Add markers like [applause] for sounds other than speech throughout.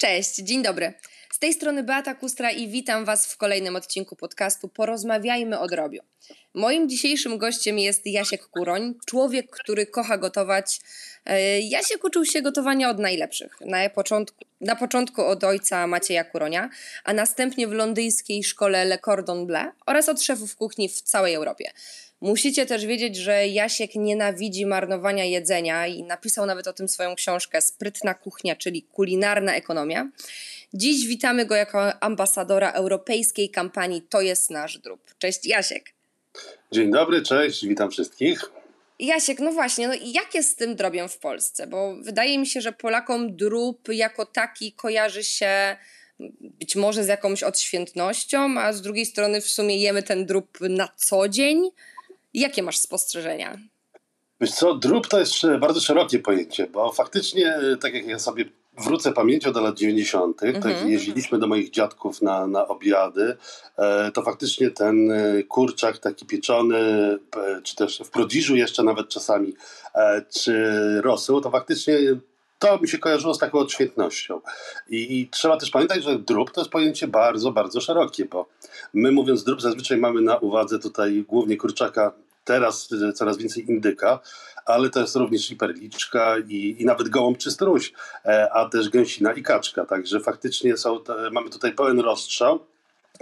Cześć, dzień dobry. Z tej strony Beata Kustra i witam Was w kolejnym odcinku podcastu Porozmawiajmy o drobiu. Moim dzisiejszym gościem jest Jasiek Kuroń, człowiek, który kocha gotować. E, Jasiek uczył się gotowania od najlepszych. Na początku, na początku od ojca Macieja Kuronia, a następnie w londyńskiej szkole Le Cordon Bleu oraz od szefów kuchni w całej Europie. Musicie też wiedzieć, że Jasiek nienawidzi marnowania jedzenia i napisał nawet o tym swoją książkę Sprytna kuchnia, czyli kulinarna ekonomia. Dziś witamy go jako ambasadora europejskiej kampanii To jest nasz drób. Cześć Jasiek. Dzień dobry, cześć, witam wszystkich. Jasiek, no właśnie, no jak jest z tym drobiem w Polsce? Bo wydaje mi się, że Polakom drób jako taki kojarzy się być może z jakąś odświętnością, a z drugiej strony w sumie jemy ten drób na co dzień. Jakie masz spostrzeżenia? Wiesz co, drób to jest bardzo szerokie pojęcie, bo faktycznie, tak jak ja sobie wrócę pamięcią do lat 90., mm -hmm. tak mhm. jeździliśmy do moich dziadków na, na obiady, e, to faktycznie ten e, kurczak taki pieczony, e, czy też w prodiżu jeszcze nawet czasami, czy rosół, to faktycznie to mi się kojarzyło z taką odświętnością. I, I, trzeba też pamiętać, że drób to jest pojęcie bardzo, bardzo szerokie, bo my mówiąc drób zazwyczaj mamy na uwadze tutaj głównie kurczaka, teraz coraz więcej indyka, ale to jest również i perliczka i, i nawet gołąb czy struś, e, a też gęsina i kaczka. Także faktycznie są, mamy tutaj pełen rozstrzał.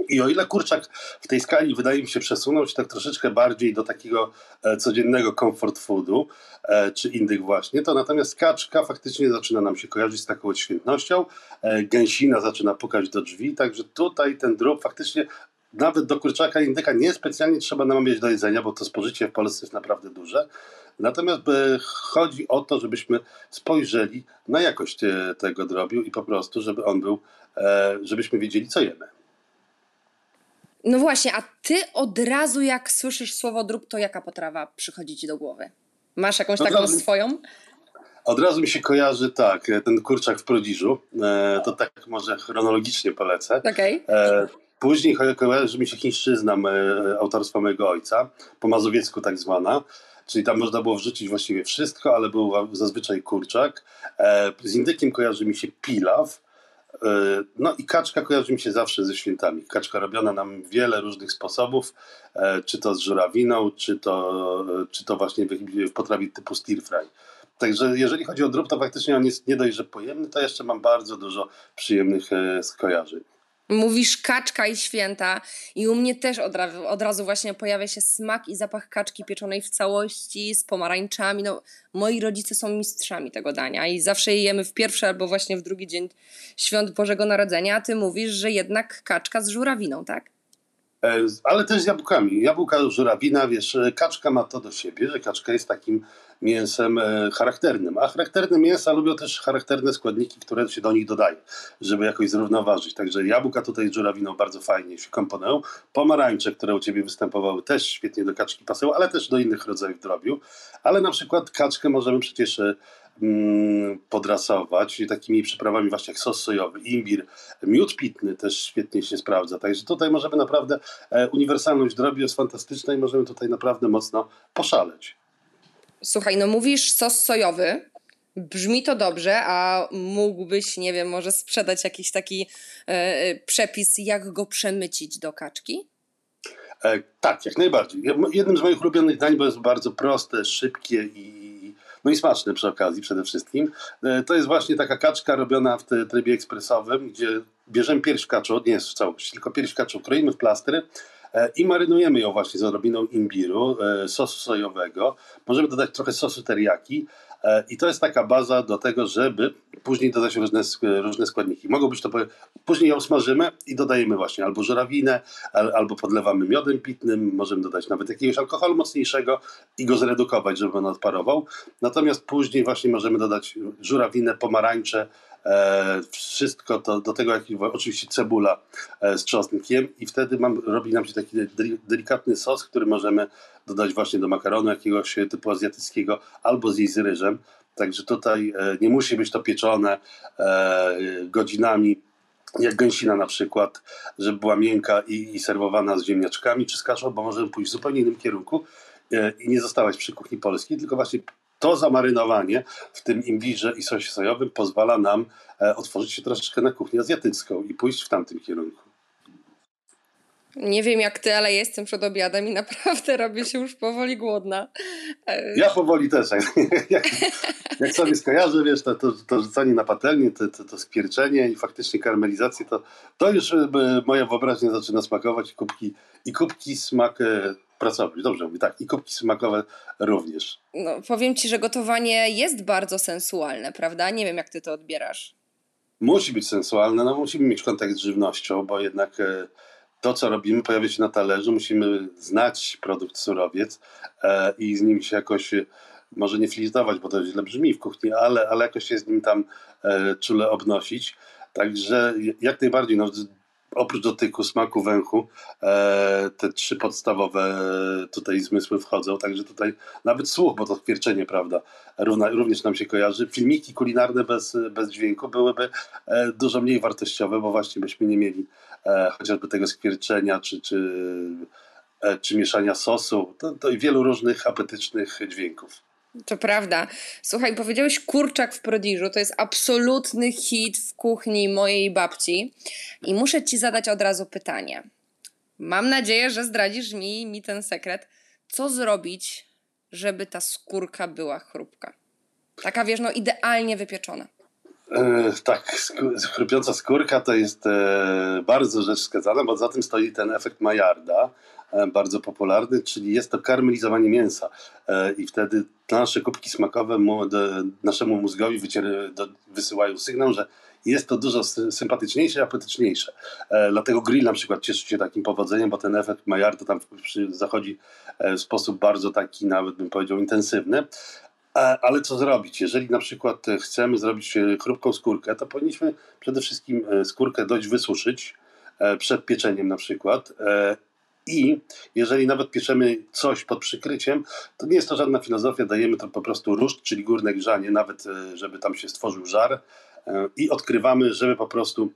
I o ile kurczak w tej skali wydaje mi się przesunął się tak troszeczkę bardziej do takiego e, codziennego comfort foodu, e, czy indyk właśnie, to natomiast kaczka faktycznie zaczyna nam się kojarzyć z taką świętnością, gęsina zaczyna pukać do drzwi, także tutaj ten drób faktycznie nawet do kurczaka indyka niespecjalnie trzeba namawiać do jedzenia, bo to spożycie w Polsce jest naprawdę duże. Natomiast e, chodzi o to, żebyśmy spojrzeli na jakość e, tego drobiu i po prostu, żeby on był, e, żebyśmy wiedzieli, co jemy. No właśnie, a ty od razu jak słyszysz słowo drób, to jaka potrawa przychodzi ci do głowy? Masz jakąś no taką razu, swoją? Od razu mi się kojarzy tak, ten kurczak w Prodiżu. To tak może chronologicznie polecę. Okay. Później kojarzy mi się chińszczyzna autorstwa mojego ojca, po mazowiecku tak zwana. Czyli tam można było wrzucić właściwie wszystko, ale był zazwyczaj kurczak. E, z indykiem kojarzy mi się pilaw. E, no i kaczka kojarzy mi się zawsze ze świętami. Kaczka robiona nam wiele różnych sposobów, e, czy to z żurawiną, czy to, czy to właśnie w potrawie typu stir fry. Także jeżeli chodzi o drób, to faktycznie on jest nie dość, że pojemny, to jeszcze mam bardzo dużo przyjemnych skojarzeń. Mówisz kaczka i święta i u mnie też od razu, od razu właśnie pojawia się smak i zapach kaczki pieczonej w całości z pomarańczami. No, moi rodzice są mistrzami tego dania i zawsze je jemy w pierwszy albo właśnie w drugi dzień świąt Bożego Narodzenia, a ty mówisz, że jednak kaczka z żurawiną, tak? E, ale też z jabłkami. Jabłka, żurawina, wiesz, kaczka ma to do siebie, że kaczka jest takim mięsem e, charakternym. A charakterne mięsa lubią też charakterne składniki, które się do nich dodają, żeby jakoś zrównoważyć. Także jabłka tutaj z żurawiną bardzo fajnie się komponują. Pomarańcze, które u Ciebie występowały, też świetnie do kaczki pasują, ale też do innych rodzajów drobiu. Ale na przykład kaczkę możemy przecież e, podrasować takimi przyprawami właśnie jak sos sojowy, imbir, miód pitny też świetnie się sprawdza. Także tutaj możemy naprawdę, e, uniwersalność drobiu jest fantastyczna i możemy tutaj naprawdę mocno poszaleć. Słuchaj, no mówisz sos sojowy. Brzmi to dobrze, a mógłbyś, nie wiem, może sprzedać jakiś taki e, e przepis, jak go przemycić do kaczki? E, tak, jak najbardziej. Jednym z moich ulubionych dań, bo jest bardzo proste, szybkie i, no i smaczne przy okazji przede wszystkim. E, to jest właśnie taka kaczka robiona w trybie ekspresowym, gdzie bierzemy pierś kaczą, nie jest w całości, tylko pierś kaczą kroimy w plastry, i marynujemy ją właśnie z odrobiną imbiru, e, sosu sojowego. Możemy dodać trochę sosu teriyaki e, i to jest taka baza do tego, żeby później dodać różne, różne składniki. Mogą być to, później ją smażymy i dodajemy właśnie albo żurawinę, albo podlewamy miodem pitnym, możemy dodać nawet jakiegoś alkoholu mocniejszego i go zredukować, żeby on odparował. Natomiast później właśnie możemy dodać żurawinę, pomarańcze, E, wszystko to, do tego jak oczywiście cebula e, z czosnkiem i wtedy mam, robi nam się taki delikatny sos, który możemy dodać właśnie do makaronu jakiegoś typu azjatyckiego albo zjeść z ryżem. Także tutaj e, nie musi być to pieczone godzinami, jak gęsina na przykład, żeby była miękka i, i serwowana z ziemniaczkami czy z kaszą, bo możemy pójść w zupełnie innym kierunku i nie zostawać przy kuchni polskiej, tylko właśnie to zamarynowanie w tym imbirze i sosie sojowym pozwala nam e, otworzyć się troszeczkę na kuchnię azjatycką i pójść w tamtym kierunku. Nie wiem jak ty, ale jestem przed obiadem i naprawdę [laughs] robię się już powoli głodna. E, ja powoli też. [laughs] Jak, jak sobie skojarzę, wiesz, to, to, to rzucanie na patelnię, to, to, to spierczenie i faktycznie karmelizację, to, to już e, moja wyobraźnia zaczyna smakować i kubki, i kubki smak pracować. Dobrze mówię, tak. I kubki smakowe również. No, powiem ci, że gotowanie jest bardzo sensualne, prawda? Nie wiem, jak ty to odbierasz. Musi być sensualne, no musimy mieć kontakt z żywnością, bo jednak to, co robimy, pojawia się na talerzu. Musimy znać produkt surowiec e, i z nim się jakoś, może nie flirtować, bo to źle brzmi w kuchni, ale, ale jakoś się z nim tam e, czule obnosić. Także jak najbardziej, no, oprócz dotyku, smaku, węchu, e, te trzy podstawowe tutaj zmysły wchodzą, także tutaj nawet słuch, bo to kwierczenie, prawda, również nam się kojarzy. Filmiki kulinarne bez, bez dźwięku byłyby e, dużo mniej wartościowe, bo właśnie byśmy nie mieli e, chociażby tego skwierczenia, czy, czy, czy mieszania sosu, to, to i wielu różnych apetycznych dźwięków. To prawda. Słuchaj, powiedziałeś kurczak w prodiżu. To jest absolutny hit w kuchni mojej babci. I muszę ci zadać od razu pytanie. Mam nadzieję, że zdradzisz mi, mi ten sekret. Co zrobić, żeby ta skórka była chrupka? Taka, wiesz, no idealnie wypieczona. E, tak, chrupiąca skórka to jest e, bardzo rzecz wskazana, bo za tym stoi ten efekt Majarda. E, bardzo popularny, czyli jest to karmelizowanie mięsa e, i wtedy nasze kubki smakowe naszemu mózgowi wysyłają sygnał, że jest to dużo sympatyczniejsze i apetyczniejsze. E, dlatego grill na przykład cieszy się takim powodzeniem, bo ten efekt Maillard tam zachodzi w sposób bardzo taki, nawet bym powiedział, intensywny. Ale co zrobić? Jeżeli na przykład chcemy zrobić chrupką skórkę, to powinniśmy przede wszystkim skórkę dość wysuszyć przed pieczeniem na przykład i jeżeli nawet piszemy coś pod przykryciem, to nie jest to żadna filozofia, dajemy to po prostu ruszt, czyli górne grzanie, nawet e, żeby tam się stworzył żar e, i odkrywamy, żeby po prostu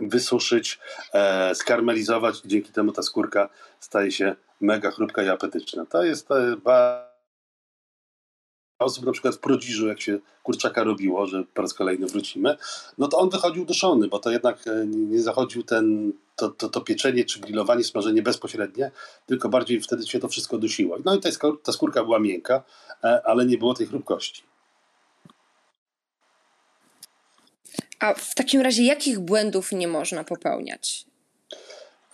wysuszyć, e, skarmelizować dzięki temu ta skórka staje się mega chrupka i apetyczna. To jest bardzo osób na przykład w Prodziżu, jak się kurczaka robiło, że po raz kolejny wrócimy, no to on wychodził duszony, bo to jednak e, nie zachodził ten, to, to, to pieczenie czy grillowanie, smażenie bezpośrednie, tylko bardziej wtedy się to wszystko dusiło. No i ta, ta skórka była miękka, e, ale nie było tej chrupkości. A w takim razie jakich błędów nie można popełniać?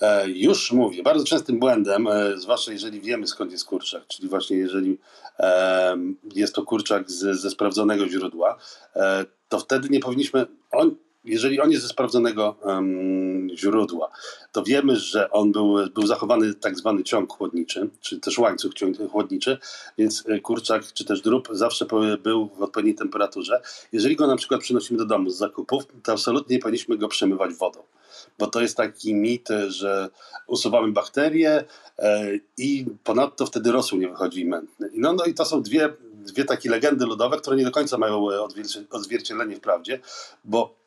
E, już mówię, bardzo częstym błędem, e, zwłaszcza jeżeli wiemy skąd jest kurczak, czyli właśnie jeżeli jest to kurczak ze sprawdzonego źródła, e, to wtedy nie powinniśmy, jeżeli on jest ze sprawdzonego um, źródła, to wiemy, że on był, był zachowany tak zwany ciąg chłodniczy, czy też łańcuch chłodniczy, więc kurczak czy też drób zawsze był w odpowiedniej temperaturze. Jeżeli go na przykład przynosimy do domu z zakupów, to absolutnie nie powinniśmy go przemywać wodą bo to jest taki mit, że usuwamy bakterie e, i ponadto wtedy rosół nie wychodzi mętny. No, no i to są dwie, dwie takie legendy ludowe, które nie do końca mają e, odzwierciedlenie w prawdzie, bo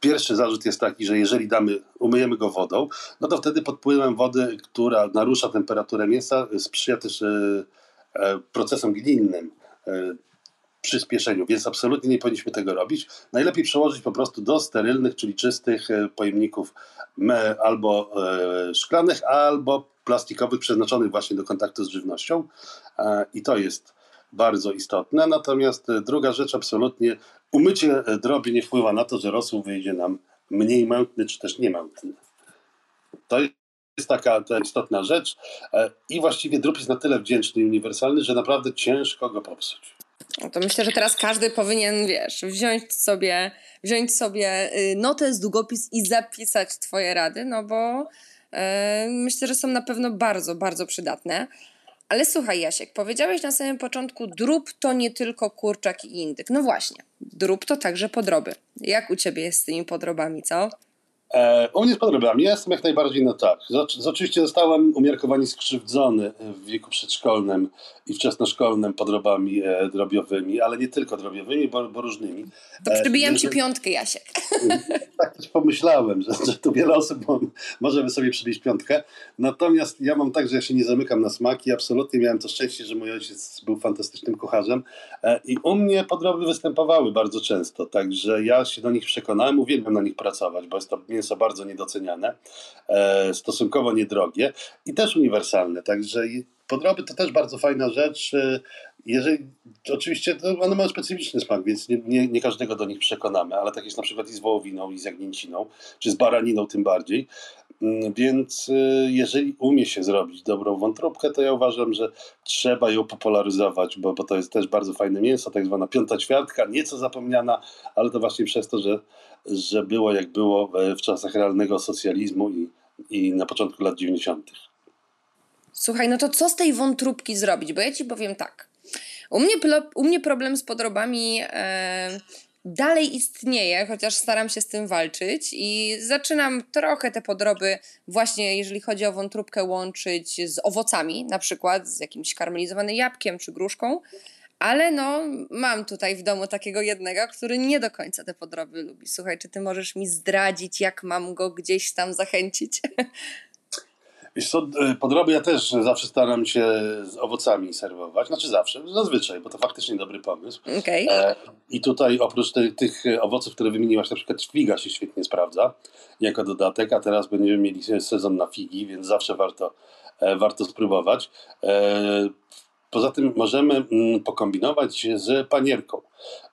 Pierwszy zarzut jest taki, że jeżeli damy, umyjemy go wodą, no to wtedy pod wpływem wody, która narusza temperaturę mięsa, sprzyja też e, procesom glinnym przyspieszeniu, więc absolutnie nie powinniśmy tego robić. Najlepiej przełożyć po prostu do sterylnych, czyli czystych e, pojemników albo e, szklanych, albo plastikowych, przeznaczonych właśnie do kontaktu z żywnością. E, I to jest bardzo istotne. Natomiast druga rzecz, absolutnie umycie drobi nie wpływa na to, że rosół wyjdzie nam mniej mętny, czy też niemętny. To jest taka to istotna rzecz i właściwie drób jest na tyle wdzięczny i uniwersalny, że naprawdę ciężko go popsuć. No to myślę, że teraz każdy powinien, wiesz, wziąć sobie, wziąć sobie y, notę z długopis i zapisać twoje rady, no bo e, myślę, że są na pewno bardzo, bardzo przydatne. Ale słuchaj, Jasiek, powiedziałeś na samym początku, drób to nie tylko kurczak i indyk. No właśnie, drób to także podroby. Jak u ciebie jest z tymi podrobami, co? E, u mnie z podrobami. Ja jestem jak najbardziej na tak. Oczywiście zostałem umiarkowanie skrzywdzony w wieku przedszkolnym i wczesnoszkolnym podrobami e, drobiowymi, ale nie tylko drobiowymi, bo, bo różnymi. To przybijam e, ci piątkę, Jasiek. [laughs] Tak też pomyślałem, że, że tu wiele osób może sobie przybić piątkę. Natomiast ja mam tak, że ja się nie zamykam na smaki. Absolutnie miałem to szczęście, że mój ojciec był fantastycznym kucharzem i u mnie podroby występowały bardzo często, także ja się do nich przekonałem, uwielbiam na nich pracować, bo jest to mięso bardzo niedoceniane, e, stosunkowo niedrogie i też uniwersalne, także podroby to też bardzo fajna rzecz. E, jeżeli, oczywiście one mają specyficzny smak, więc nie, nie, nie, każdego do nich przekonamy, ale tak jest na przykład i z wołowiną, i z jagnięciną, czy z baraniną tym bardziej. Mm, więc e, jeżeli umie się zrobić dobrą wątróbkę, to ja uważam, że trzeba ją popularyzować, bo, bo to jest też bardzo fajne mięso, tak zwana piąta ćwiartka, nieco zapomniana, ale to właśnie przez to, że że było jak było w czasach realnego socjalizmu i, i na początku lat 90. Słuchaj, no to co z tej wątróbki zrobić? Bo ja ci powiem tak. U mnie, u mnie problem z podrobami e, dalej istnieje, chociaż staram się z tym walczyć i zaczynam trochę te podroby, właśnie jeżeli chodzi o wątróbkę, łączyć z owocami, na przykład z jakimś karmelizowanym jabłkiem czy gruszką. Ale no, mam tutaj w domu takiego jednego, który nie do końca te podroby lubi. Słuchaj, czy ty możesz mi zdradzić, jak mam go gdzieś tam zachęcić? [laughs] Wiesz co, e, ja też zawsze staram się z owocami serwować. Znaczy zawsze, zazwyczaj, bo to faktycznie dobry pomysł. Okay. E, I tutaj oprócz tych, tych owoców, które wymieniłaś, na przykład figa się świetnie sprawdza jako dodatek, a teraz będziemy mieli sezon na figi, więc zawsze warto, e, warto spróbować. E, Poza tym możemy mm, pokombinować z panierką,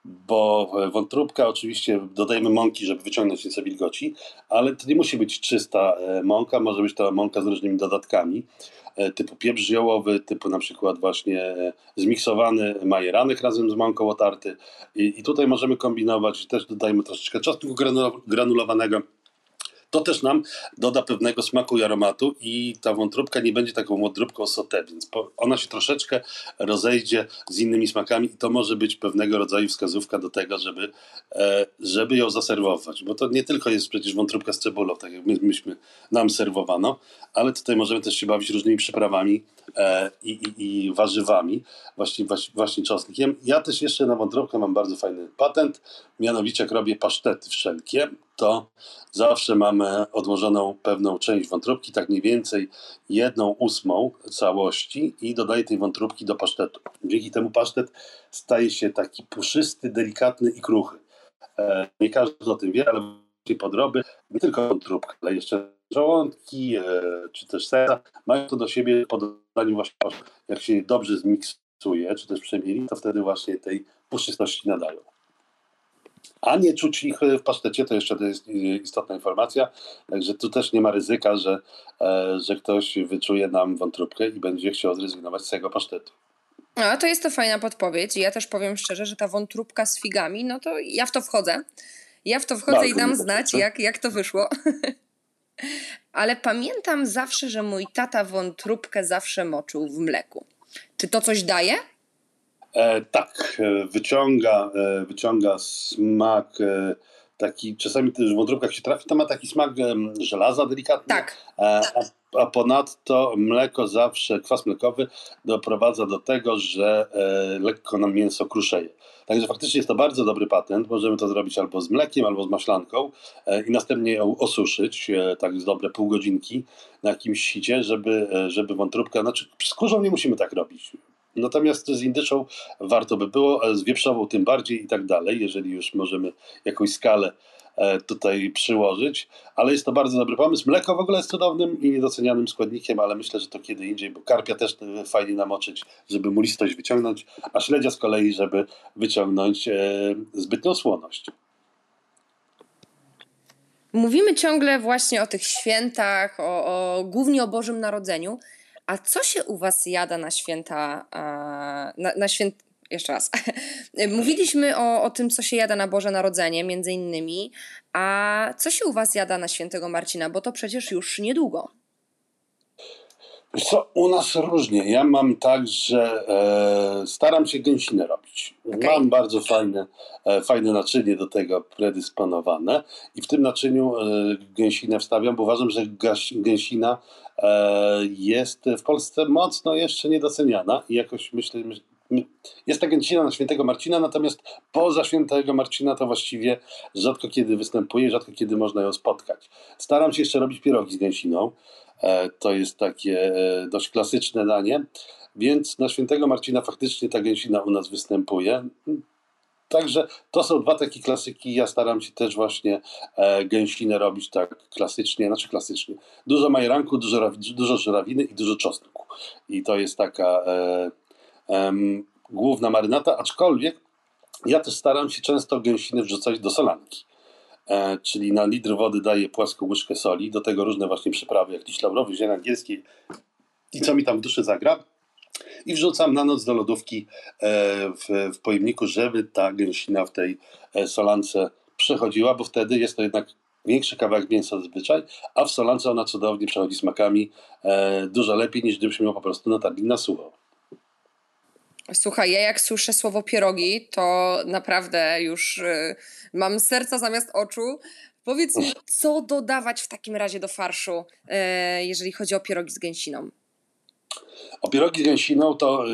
bo wątróbka oczywiście dodajemy mąki, żeby wyciągnąć nieco wilgoci, ale to nie musi być czysta e, mąka, może być to mąka z różnymi dodatkami, e, typu pieprz ziołowy, typu na przykład właśnie zmiksowany majeranek razem z mąką otarty. I, tutaj możemy kombinować, też dodajmy troszeczkę czosnku granulowanego, to też nam doda pewnego smaku i aromatu i ta wątróbka nie będzie taką wątróbką sauté, więc ona się troszeczkę rozejdzie z innymi smakami i to może być pewnego rodzaju wskazówka do tego, żeby, e, żeby ją zaserwować, bo to nie tylko jest przecież wątróbka z cebulą, tak jak my, myśmy nam serwowano, ale tutaj możemy też się bawić różnymi przyprawami e, i, i, i warzywami, właśnie, właśnie, właśnie czosnkiem. Ja też jeszcze na wątróbkę mam bardzo fajny patent, mianowicie jak robię pasztety wszelkie, to zawsze mamy odłożoną pewną część wątróbki, tak mniej więcej jedną ósmą całości i dodaję tej wątróbki do pasztetu. Dzięki temu pasztet staje się taki puszysty, delikatny i kruchy. E, nie każdy o tym wie, ale podroby, nie tylko wątróbka, ale jeszcze żołądki e, czy też serca mają to do siebie po dodaniu właśnie jak się dobrze zmiksuje, czy też przemieli, to wtedy właśnie tej puszystości nadają a nie czuć ich w pasztecie, to jeszcze to jest istotna informacja. Także tu też nie ma ryzyka, że, e, że ktoś wyczuje nam wątróbkę i będzie chciał zrezygnować z tego pasztetu. A to jest to fajna podpowiedź. Ja też powiem szczerze, że ta wątróbka z figami, no to ja w to wchodzę. Ja w to wchodzę Bardzo i dam znać, jak, jak to wyszło. [laughs] Ale pamiętam zawsze, że mój tata wątróbkę zawsze moczył w mleku. Czy to coś daje? E, tak, e, wyciąga, e, wyciąga smak taki, czasami też w wątróbkach się trafi, to ma taki smak żelaza delikatny. Tak. A, a ponadto mleko zawsze, kwas mlekowy doprowadza do tego, że lekko nam mięso kruszeje. Także faktycznie jest to bardzo dobry patent. Możemy to zrobić albo z mlekiem, albo z maślanką i następnie ją osuszyć, tak z dobre pół godzinki na jakimś sicie, żeby, żeby wątróbka, znaczy z kurzą nie musimy tak robić. Natomiast z indyczą warto by było, z wieprzową tym bardziej i tak dalej, jeżeli już możemy jakąś skalę e, tutaj przyłożyć, ale jest to bardzo dobry pomysł. Mleko w ogóle jest cudownym i niedocenianym składnikiem, ale myślę, że to kiedy indziej, bo karpia też fajnie namoczyć, żeby mu listość wyciągnąć, a śledzia z kolei, żeby wyciągnąć e, zbytnią słoność. Mówimy ciągle właśnie o tych świętach, o, o głównie o Bożym Narodzeniu. A co się u Was jada na święta, na, na święt... Jeszcze raz. [laughs] Mówiliśmy o, o tym, co się jada na Boże Narodzenie, między innymi. A co się u Was jada na świętego Marcina? Bo to przecież już niedługo. Co, u nas różnie. Ja mam tak, że e, staram się gęsinę robić. Okay. Mam bardzo fajne, e, fajne naczynie do tego predysponowane i w tym naczyniu e, gęsinę wstawiam, bo uważam, że gaś, gęsina e, jest w Polsce mocno jeszcze niedoceniana i jakoś myślę, jest ta gęsina na świętego Marcina, natomiast poza świętego Marcina to właściwie rzadko kiedy występuje, rzadko kiedy można ją spotkać. Staram się jeszcze robić pierogi z gęsiną. E, to jest takie e, dość klasyczne danie, więc na świętego Marcina faktycznie ta gęsina u nas występuje. Także to są dwa takie klasyki. Ja staram się też właśnie e, gęsinę robić tak klasycznie, znaczy klasycznie. Dużo majeranku, dużo, dużo żurawiny i dużo czosnku. I to jest taka e, e, główna marynata, aczkolwiek ja też staram się często gęsinę wrzucać do solanki. E, czyli na litr wody daję płaską łyżkę soli, do tego różne właśnie przyprawy, jak liść laurowy, zieleń angielskiej i co mi tam w duszy zagra. I wrzucam na noc do lodówki e, w, w pojemniku, żeby ta gęsina w tej e, solance przechodziła, bo wtedy jest to jednak większy kawałek mięsa zazwyczaj, a w solance ona cudownie przechodzi smakami dużo lepiej niż gdybyśmy ją po prostu natarli na sucho. Słuchaj, ja jak słyszę słowo pierogi, to naprawdę już y, mam serca zamiast oczu. Powiedz mi, co dodawać w takim razie do farszu, y, jeżeli chodzi o pierogi z gęsiną? O pierogi z gęsiną to y,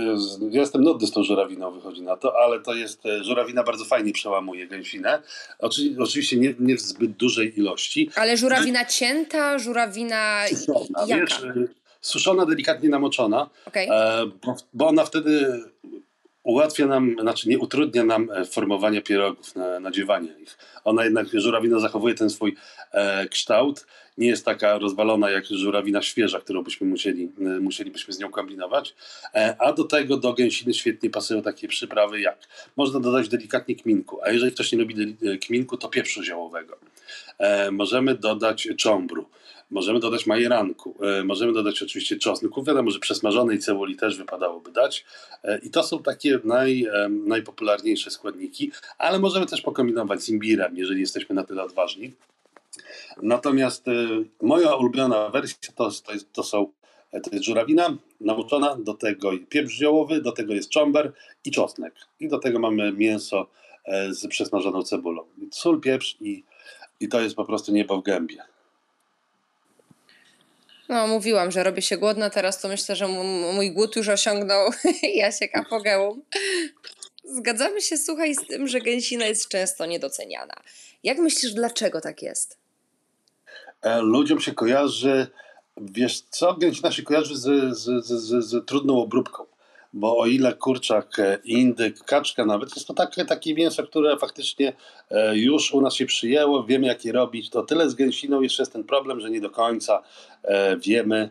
ja jestem nudny z tą żurawiną, wychodzi na to, ale to jest, żurawina bardzo fajnie przełamuje gęsinę. Oczy, oczywiście nie, nie, w zbyt dużej ilości. Ale żurawina cięta, żurawina jaka? Wiesz, suszona, delikatnie namoczona, okay. E, bo, bo ona wtedy ułatwia nam, znaczy nie utrudnia nam e, formowanie pierogów, na, nadziewanie ich. Ona jednak, żurawina zachowuje ten swój e, kształt, nie jest taka rozwalona jak żurawina świeża, którą byśmy musieli, e, musielibyśmy z nią kombinować, e, a do tego do gęsiny świetnie pasują takie przyprawy jak, można dodać delikatnie kminku, a jeżeli ktoś nie lubi e, kminku, to pieprzu ziołowego. Możemy dodać cząbru. Możemy dodać majeranku, e, możemy dodać oczywiście czosnku, wiadomo, że przesmażonej cebuli też wypadałoby dać e, i to są takie naj, e, najpopularniejsze składniki, ale możemy też pokombinować z imbirem, jeżeli jesteśmy na tyle odważni. Natomiast moja ulubiona wersja to, to, jest, to są to jest żurawina namoczona, do tego pieprz ziołowy, do tego jest czomber i czosnek. I do tego mamy mięso z przesmażoną cebulą. Sól, pieprz i, i to jest po prostu niebo w gębie. No, mówiłam, że robię się głodna, teraz to myślę, że mój głód już osiągnął [laughs] Jasiek apogeum. Zgadzamy się, słuchaj, z tym, że gęsina jest często niedoceniana. Jak myślisz, dlaczego tak jest? E, ludziom się kojarzy, wiesz co, gęsina się kojarzy z, z, z, z trudną obróbką bo o ile kurczak, e, indyk, kaczka nawet, jest to takie, takie mięso, które faktycznie e, już u nas się przyjęło, wiemy jak je robić, to tyle z gęsiną jeszcze jest ten problem, że nie do końca e, wiemy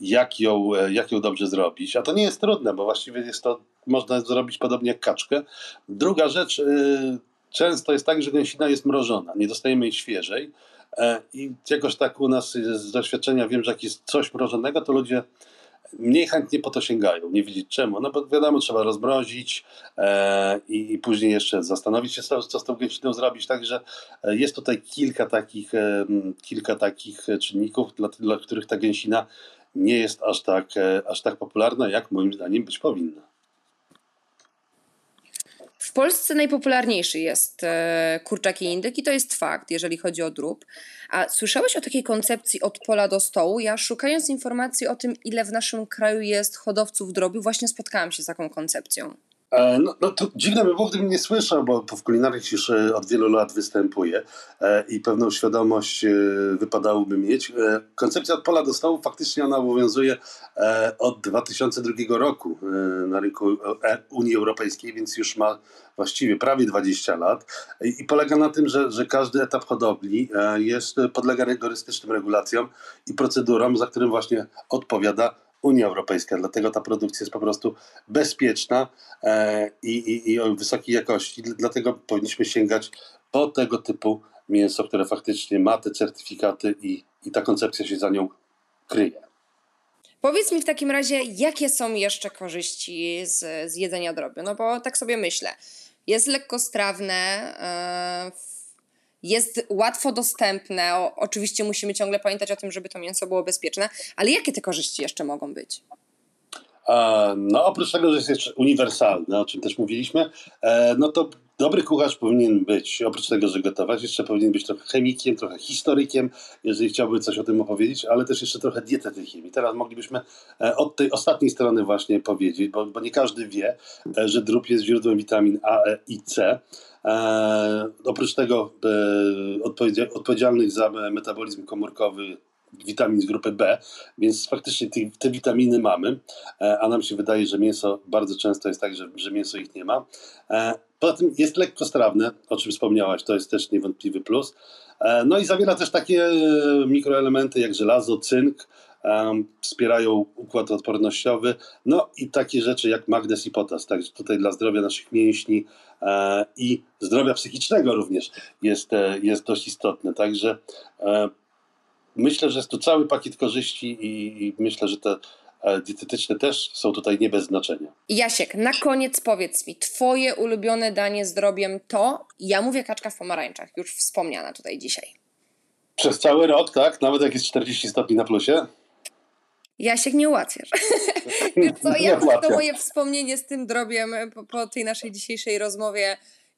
jak ją, jak ją dobrze zrobić, a to nie jest trudne, bo właściwie jest to, można zrobić podobnie jak kaczkę. Druga rzecz, często jest tak, że gęsina jest mrożona, nie dostajemy jej świeżej i jakoś tak u nas z doświadczenia wiem, że jak jest coś mrożonego, to ludzie mniej chętnie po to sięgają. Nie widzieć czemu. No bo wiadomo, trzeba rozmrozić e, i, i, później jeszcze zastanowić się, co, co z tą gęsiną zrobić. Także e, jest tutaj kilka takich, e, kilka takich czynników, dla, dla których ta gęsina nie jest aż tak, e, aż tak popularna, jak moim zdaniem być powinna. W Polsce najpopularniejszy jest e, kurczak i indyk i to jest fakt, jeżeli chodzi o drób. A słyszałeś o takiej koncepcji od pola do stołu? Ja szukając informacji o tym, ile w naszym kraju jest hodowców drobiu, właśnie spotkałam się z taką koncepcją. E, no, no to dziwne by było, gdybym nie słyszał, bo w kulinarii już e, od wielu lat występuje e, i pewną świadomość wypadałoby mieć. Koncepcja od pola do stołu faktycznie ona obowiązuje od 2002 roku na rynku Unii Europejskiej, więc już ma właściwie prawie 20 lat i polega na tym, że, że każdy etap hodowli jest, podlega rygorystycznym regulacjom i procedurom, za którym właśnie odpowiada Unia Europejska, dlatego ta produkcja jest po prostu bezpieczna e, i, i, i wysokiej jakości. Dlatego powinniśmy sięgać po tego typu mięso, które faktycznie ma te certyfikaty i, i ta koncepcja się za nią kryje. Powiedz mi w takim razie, jakie są jeszcze korzyści z, z jedzenia drobiu? No bo tak sobie myślę, jest lekkostrawne, jest łatwo dostępne. O, oczywiście musimy ciągle pamiętać o tym, żeby to mięso było bezpieczne, ale jakie te korzyści jeszcze mogą być? No, oprócz tego, że jest jeszcze uniwersalny, o czym też mówiliśmy, e, no to dobry kucharz powinien być, oprócz tego, że gotować, jeszcze powinien być trochę chemikiem, trochę historykiem, jeżeli chciałby coś o tym opowiedzieć, ale też jeszcze trochę dietetykiem. I teraz moglibyśmy e, od tej ostatniej strony właśnie powiedzieć, bo, bo nie każdy wie, e, że drób jest źródłem witamin A, E i C. E, oprócz tego e, odpowiedzialnych za metabolizm komórkowy witamin z grupy B, więc faktycznie te, te, witaminy mamy, e, a nam się wydaje, że mięso bardzo często jest tak, że, że mięso ich nie ma. E, poza tym jest lekko strawne, o czym wspomniałaś, to jest też niewątpliwy plus. E, no i zawiera też takie mikroelementy jak żelazo, cynk, wspierają układ odpornościowy, no i takie rzeczy jak magnez i potas. Także tutaj dla zdrowia naszych mięśni i zdrowia psychicznego również jest, jest dość istotne. Także myślę, że jest tu cały pakiet korzyści i, myślę, że te e, dietetyczne też są tutaj nie bez znaczenia. Jasiek, na koniec powiedz mi, twoje ulubione danie z drobiem to, ja mówię kaczka w pomarańczach, już wspomniana tutaj dzisiaj. Przez cały rok, tak? Nawet jak jest 40 stopni na plusie? Jasiek, nie ułatwiasz. [laughs] Wiesz co, ja to moje wspomnienie z tym drobiem po, po tej naszej dzisiejszej rozmowie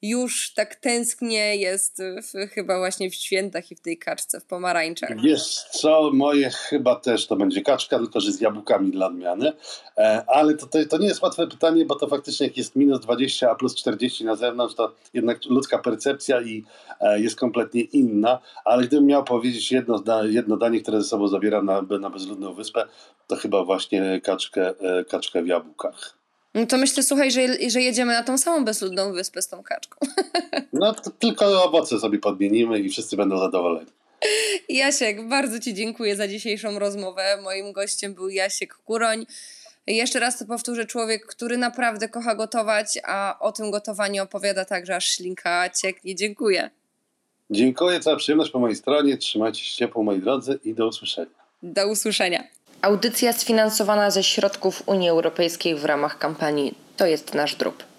już tak tęsknie jest w, chyba właśnie w świętach i w tej kaczce w pomarańczach. Wiesz co, moje chyba też to będzie kaczka, tylko że z jabłkami dla odmiany. E, ale to, to, to nie jest łatwe pytanie, bo to faktycznie jak jest minus 20, a plus 40 na zewnątrz, to jednak ludzka percepcja i e, jest kompletnie inna. Ale gdybym miał powiedzieć jedno, jedno danie, które ze sobą zabiera na, na bezludną wyspę, to chyba właśnie kaczkę, e, kaczkę w jabłkach. No to myślę, słuchaj, że, że jedziemy na tą samą bezludną wyspę z tą kaczką. [laughs] No to tylko owoce sobie podmienimy i wszyscy będą zadowoleni. Jasiek, bardzo Ci dziękuję za dzisiejszą rozmowę. Moim gościem był Jasiek Kuroń. Jeszcze raz to powtórzę, człowiek, który naprawdę kocha gotować, a o tym gotowaniu opowiada także aż ślinka cieknie. Dziękuję. Dziękuję, cała przyjemność po mojej stronie. Trzymajcie się ciepło, moi drodzy i do usłyszenia. Do usłyszenia. Audycja sfinansowana ze środków Unii Europejskiej w ramach kampanii To jest nasz drób.